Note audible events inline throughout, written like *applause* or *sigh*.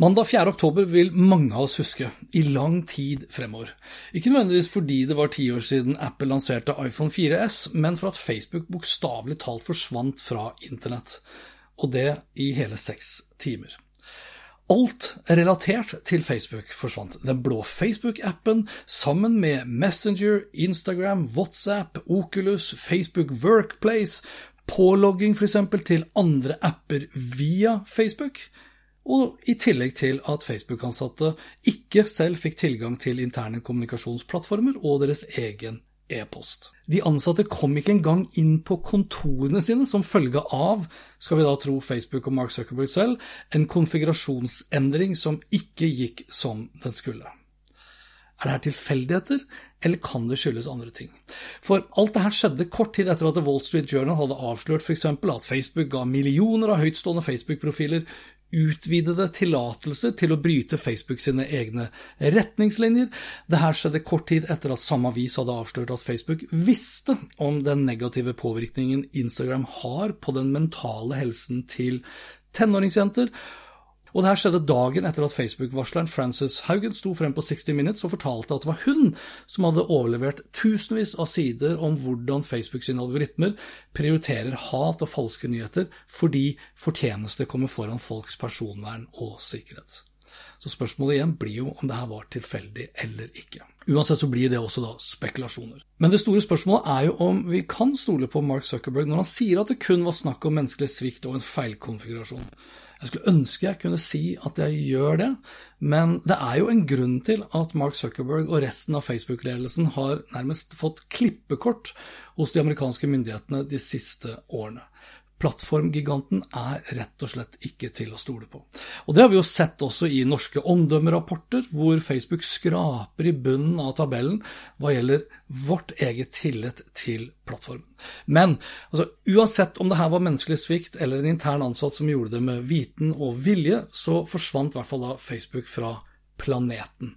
Mandag 4. oktober vil mange av oss huske, i lang tid fremover. Ikke nødvendigvis fordi det var ti år siden Apple lanserte iPhone 4S, men for at Facebook bokstavelig talt forsvant fra internett, og det i hele seks timer. Alt relatert til Facebook forsvant. Den blå Facebook-appen sammen med Messenger, Instagram, WhatsApp, Oculus, Facebook Workplace, pålogging f.eks. til andre apper via Facebook og i tillegg til at Facebook-ansatte ikke selv fikk tilgang til interne kommunikasjonsplattformer og deres egen e-post. De ansatte kom ikke engang inn på kontorene sine som følge av, skal vi da tro Facebook og Mark Zuckerberg selv, en konfigurasjonsendring som ikke gikk som den skulle. Er det her tilfeldigheter, eller kan det skyldes andre ting? For alt det her skjedde kort tid etter at The Wall Street Journal hadde avslørt f.eks. at Facebook ga millioner av høytstående Facebook-profiler utvidede tillatelser til å bryte Facebook sine egne retningslinjer. Dette skjedde kort tid etter at samme avis hadde avslørt at Facebook visste om den negative påvirkningen Instagram har på den mentale helsen til tenåringsjenter. Og det her skjedde dagen etter at Facebook-varsleren Frances Haugen sto frem på 60 Minutes og fortalte at det var hun som hadde overlevert tusenvis av sider om hvordan Facebook sine algoritmer prioriterer hat og falske nyheter fordi fortjeneste kommer foran folks personvern og sikkerhet. Så spørsmålet igjen blir jo om det her var tilfeldig eller ikke. Uansett så blir det også da spekulasjoner. Men det store spørsmålet er jo om vi kan stole på Mark Zuckerberg når han sier at det kun var snakk om menneskelig svikt og en feilkonfigurasjon. Jeg skulle ønske jeg kunne si at jeg gjør det, men det er jo en grunn til at Mark Zuckerberg og resten av Facebook-ledelsen har nærmest fått klippekort hos de amerikanske myndighetene de siste årene. Plattformgiganten er rett og slett ikke til å stole på. Og Det har vi jo sett også i norske omdømmerapporter, hvor Facebook skraper i bunnen av tabellen hva gjelder vårt eget tillit til plattformen. Men altså, uansett om det her var menneskelig svikt eller en intern ansatt som gjorde det med viten og vilje, så forsvant i hvert fall da Facebook fra planeten.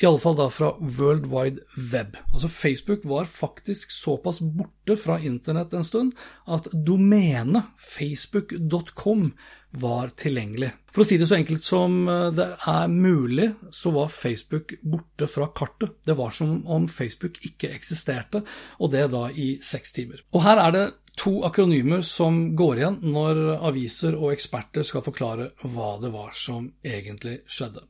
I alle fall da fra World Wide Web. Altså Facebook var faktisk såpass borte fra internett en stund at domenet facebook.com var tilgjengelig. For å si det så enkelt som eh, det er mulig, så var Facebook borte fra kartet. Det var som om Facebook ikke eksisterte, og det da i seks timer. Og her er det to akronymer som går igjen når aviser og eksperter skal forklare hva det var som egentlig skjedde.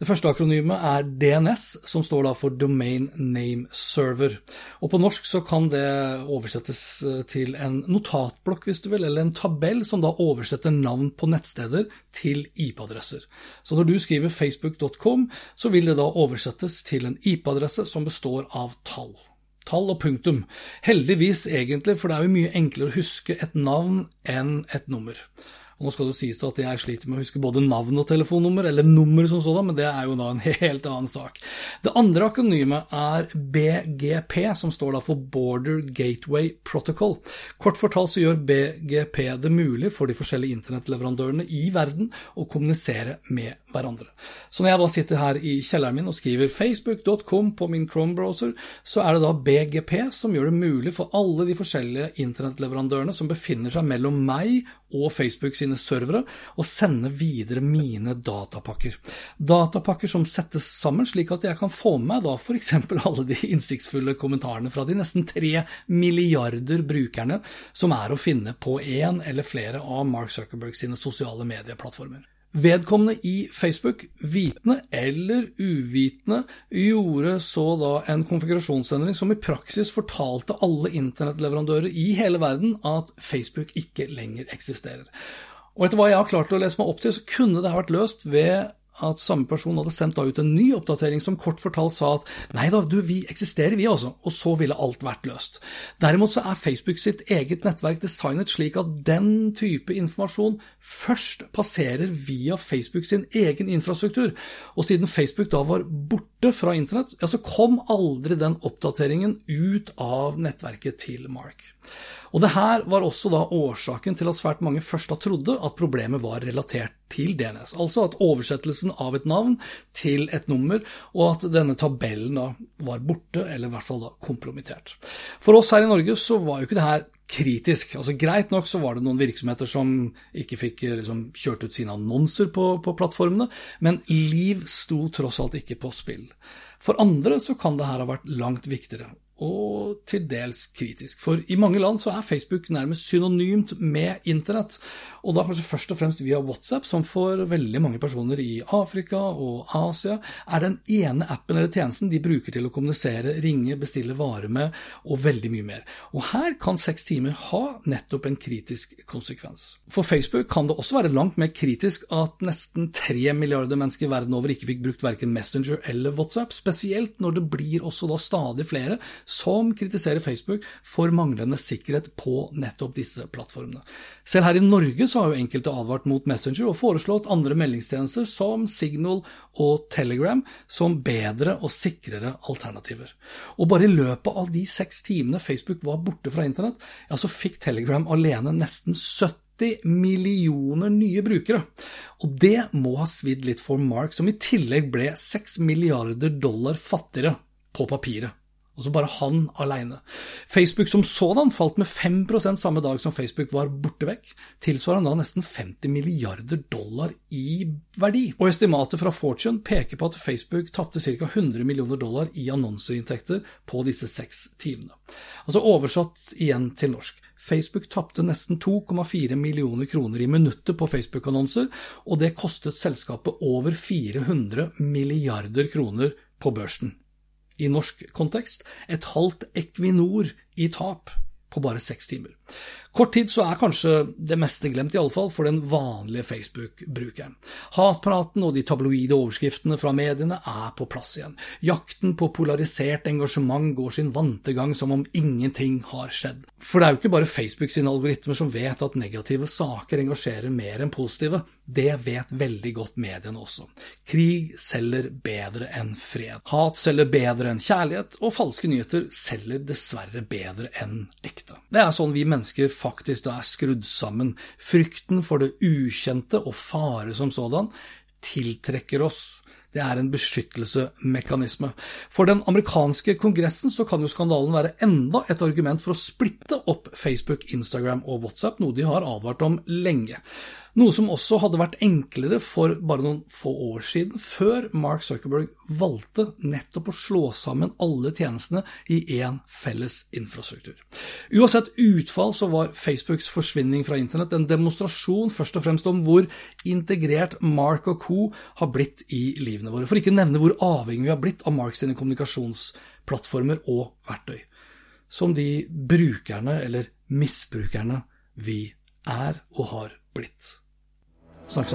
Det første akronymet er DNS, som står da for Domain Name Server. Og på norsk så kan det oversettes eh, til en notatblokk, hvis du vil, eller en tabell som da oversetter navn på nettsteder til IP-adresser. Så når du skriver facebook.com, så vil det da oversettes til en IP-adresse som består av tall tall og punktum. Heldigvis, egentlig, for det er jo mye enklere å huske et navn enn et nummer. Og nå skal det jo sies at jeg sliter med å huske både navn og telefonnummer, eller nummer som sådan, men det er jo da en *laughs* helt annen sak. Det andre akronymet er BGP, som står da for Border Gateway Protocol. Kort fortalt så gjør BGP det mulig for de forskjellige internettleverandørene i verden å kommunisere med hverandre. Så når jeg da sitter her i kjelleren min og skriver facebook.com på min Chrome-browser, så er det da BGP som gjør det mulig for alle de forskjellige internettleverandørene som befinner seg mellom meg og Facebook sine servere og sende videre mine datapakker. Datapakker som settes sammen slik at jeg kan få med meg da f.eks. *laughs* alle de innsiktsfulle kommentarene fra de nesten tre milliarder brukerne som er å finne på én eller flere av Mark Zuckerberg sine sosiale medieplattformer. Vedkommende i Facebook, vitende eller uvitende, gjorde så da en konfigurasjonsendring som i praksis fortalte alle internettleverandører i hele verden at Facebook ikke lenger eksisterer. Og etter hva jeg har klart å lese meg opp til, så kunne det ha vært løst ved at samme person hadde sendt ut en ny oppdatering som kort fortalt sa at nei da, du, vi eksisterer vi altså, og så ville alt vært løst. Derimot så er Facebook sitt eget nettverk designet slik at den type informasjon først passerer via Facebook sin egen infrastruktur, og siden Facebook da var borte fra internett, ja, så kom aldri den oppdateringen ut av nettverket til Mark. Og det her var også da årsaken til at svært mange først da trodde at problemet var relatert til DNS, altså at oversettelsen av et navn til et nummer, og at denne tabellen da var borte, eller i hvert fall da kompromittert. For oss her i Norge så var jo ikke det her kritisk. Altså Greit nok så var det noen virksomheter som ikke fikk liksom, kjørt ut sine annonser på, på plattformene, men liv sto tross alt ikke på spill. For andre så kan det her ha vært langt viktigere og til dels kritisk. For i mange land så er Facebook nærmest synonymt med internett, og da kanskje først og fremst via WhatsApp, som for veldig mange personer i Afrika og Asia er den ene appen eller tjenesten de bruker til å kommunisere, ringe, bestille varer med og veldig mye mer. Og her kan seks timer ha nettopp en kritisk konsekvens. For Facebook kan det også være langt mer kritisk at nesten tre milliarder mennesker verden over ikke fikk brukt verken Messenger eller WhatsApp, spesielt når det blir også da stadig flere som kritiserer Facebook for manglende sikkerhet på nettopp disse plattformene. Selv her i Norge så har jo enkelte advart mot Messenger og foreslått andre meldingstjenester som Signal og Telegram som bedre og sikrere alternativer. Og bare i løpet av de seks timene Facebook var borte fra internett, ja, så fikk Telegram alene nesten 70 millioner nye brukere. Og det må ha svidd litt for Mark, som i tillegg ble 6 milliarder dollar fattigere på papiret. Altså bare han alene. Facebook som sådan falt med 5% samme dag som Facebook var borte vekk, tilsvarende da nesten 50 milliarder dollar i verdi. Og estimatet fra Fortune peker på at Facebook tapte ca. 100 millioner dollar i annonseinntekter på disse seks timene. Altså oversatt igjen til norsk. Facebook tapte nesten 2,4 millioner kroner i minuttet på Facebook-annonser, og det kostet selskapet over 400 milliarder kroner på børsen i norsk kontekst et halvt Equinor i tap på bare seks timer. Kort tid så er kanskje det meste glemt, i alle fall for den vanlige Facebook-brukeren. Hatpraten og de tabloide overskriftene fra mediene er på plass igjen. Jakten på polarisert engasjement går sin vante gang som om ingenting har skjedd. For det er jo ikke bare Facebook sine algoritmer som vet at negative saker engasjerer mer enn positive. Det vet veldig godt mediene også. Krig selger bedre enn fred. Hat selger bedre enn kjærlighet, og falske nyheter selger dessverre bedre enn ekte. Det er sånn vi mennesker faktisk da er skrudd sammen. Frykten for det ukjente og fare som sådan tiltrekker oss. Det er en beskyttelsesmekanisme. For den amerikanske kongressen så kan jo skandalen være enda et argument for å splitte opp Facebook, Instagram og WhatsApp, noe de har advart om lenge. Noe som også hadde vært enklere for bare noen få år siden, før Mark Zuckerberg valgte nettopp å slå sammen alle tjenestene i én felles infrastruktur. Uansett utfall så var Facebooks forsvinning fra internett en demonstrasjon først og fremst om hvor integrert Mark og co. har blitt i livene våre, for ikke å nevne hvor avhengig vi har blitt av Mark sine kommunikasjonsplattformer og verktøy. Som de brukerne, eller misbrukerne, vi er og har blitt. Snakkes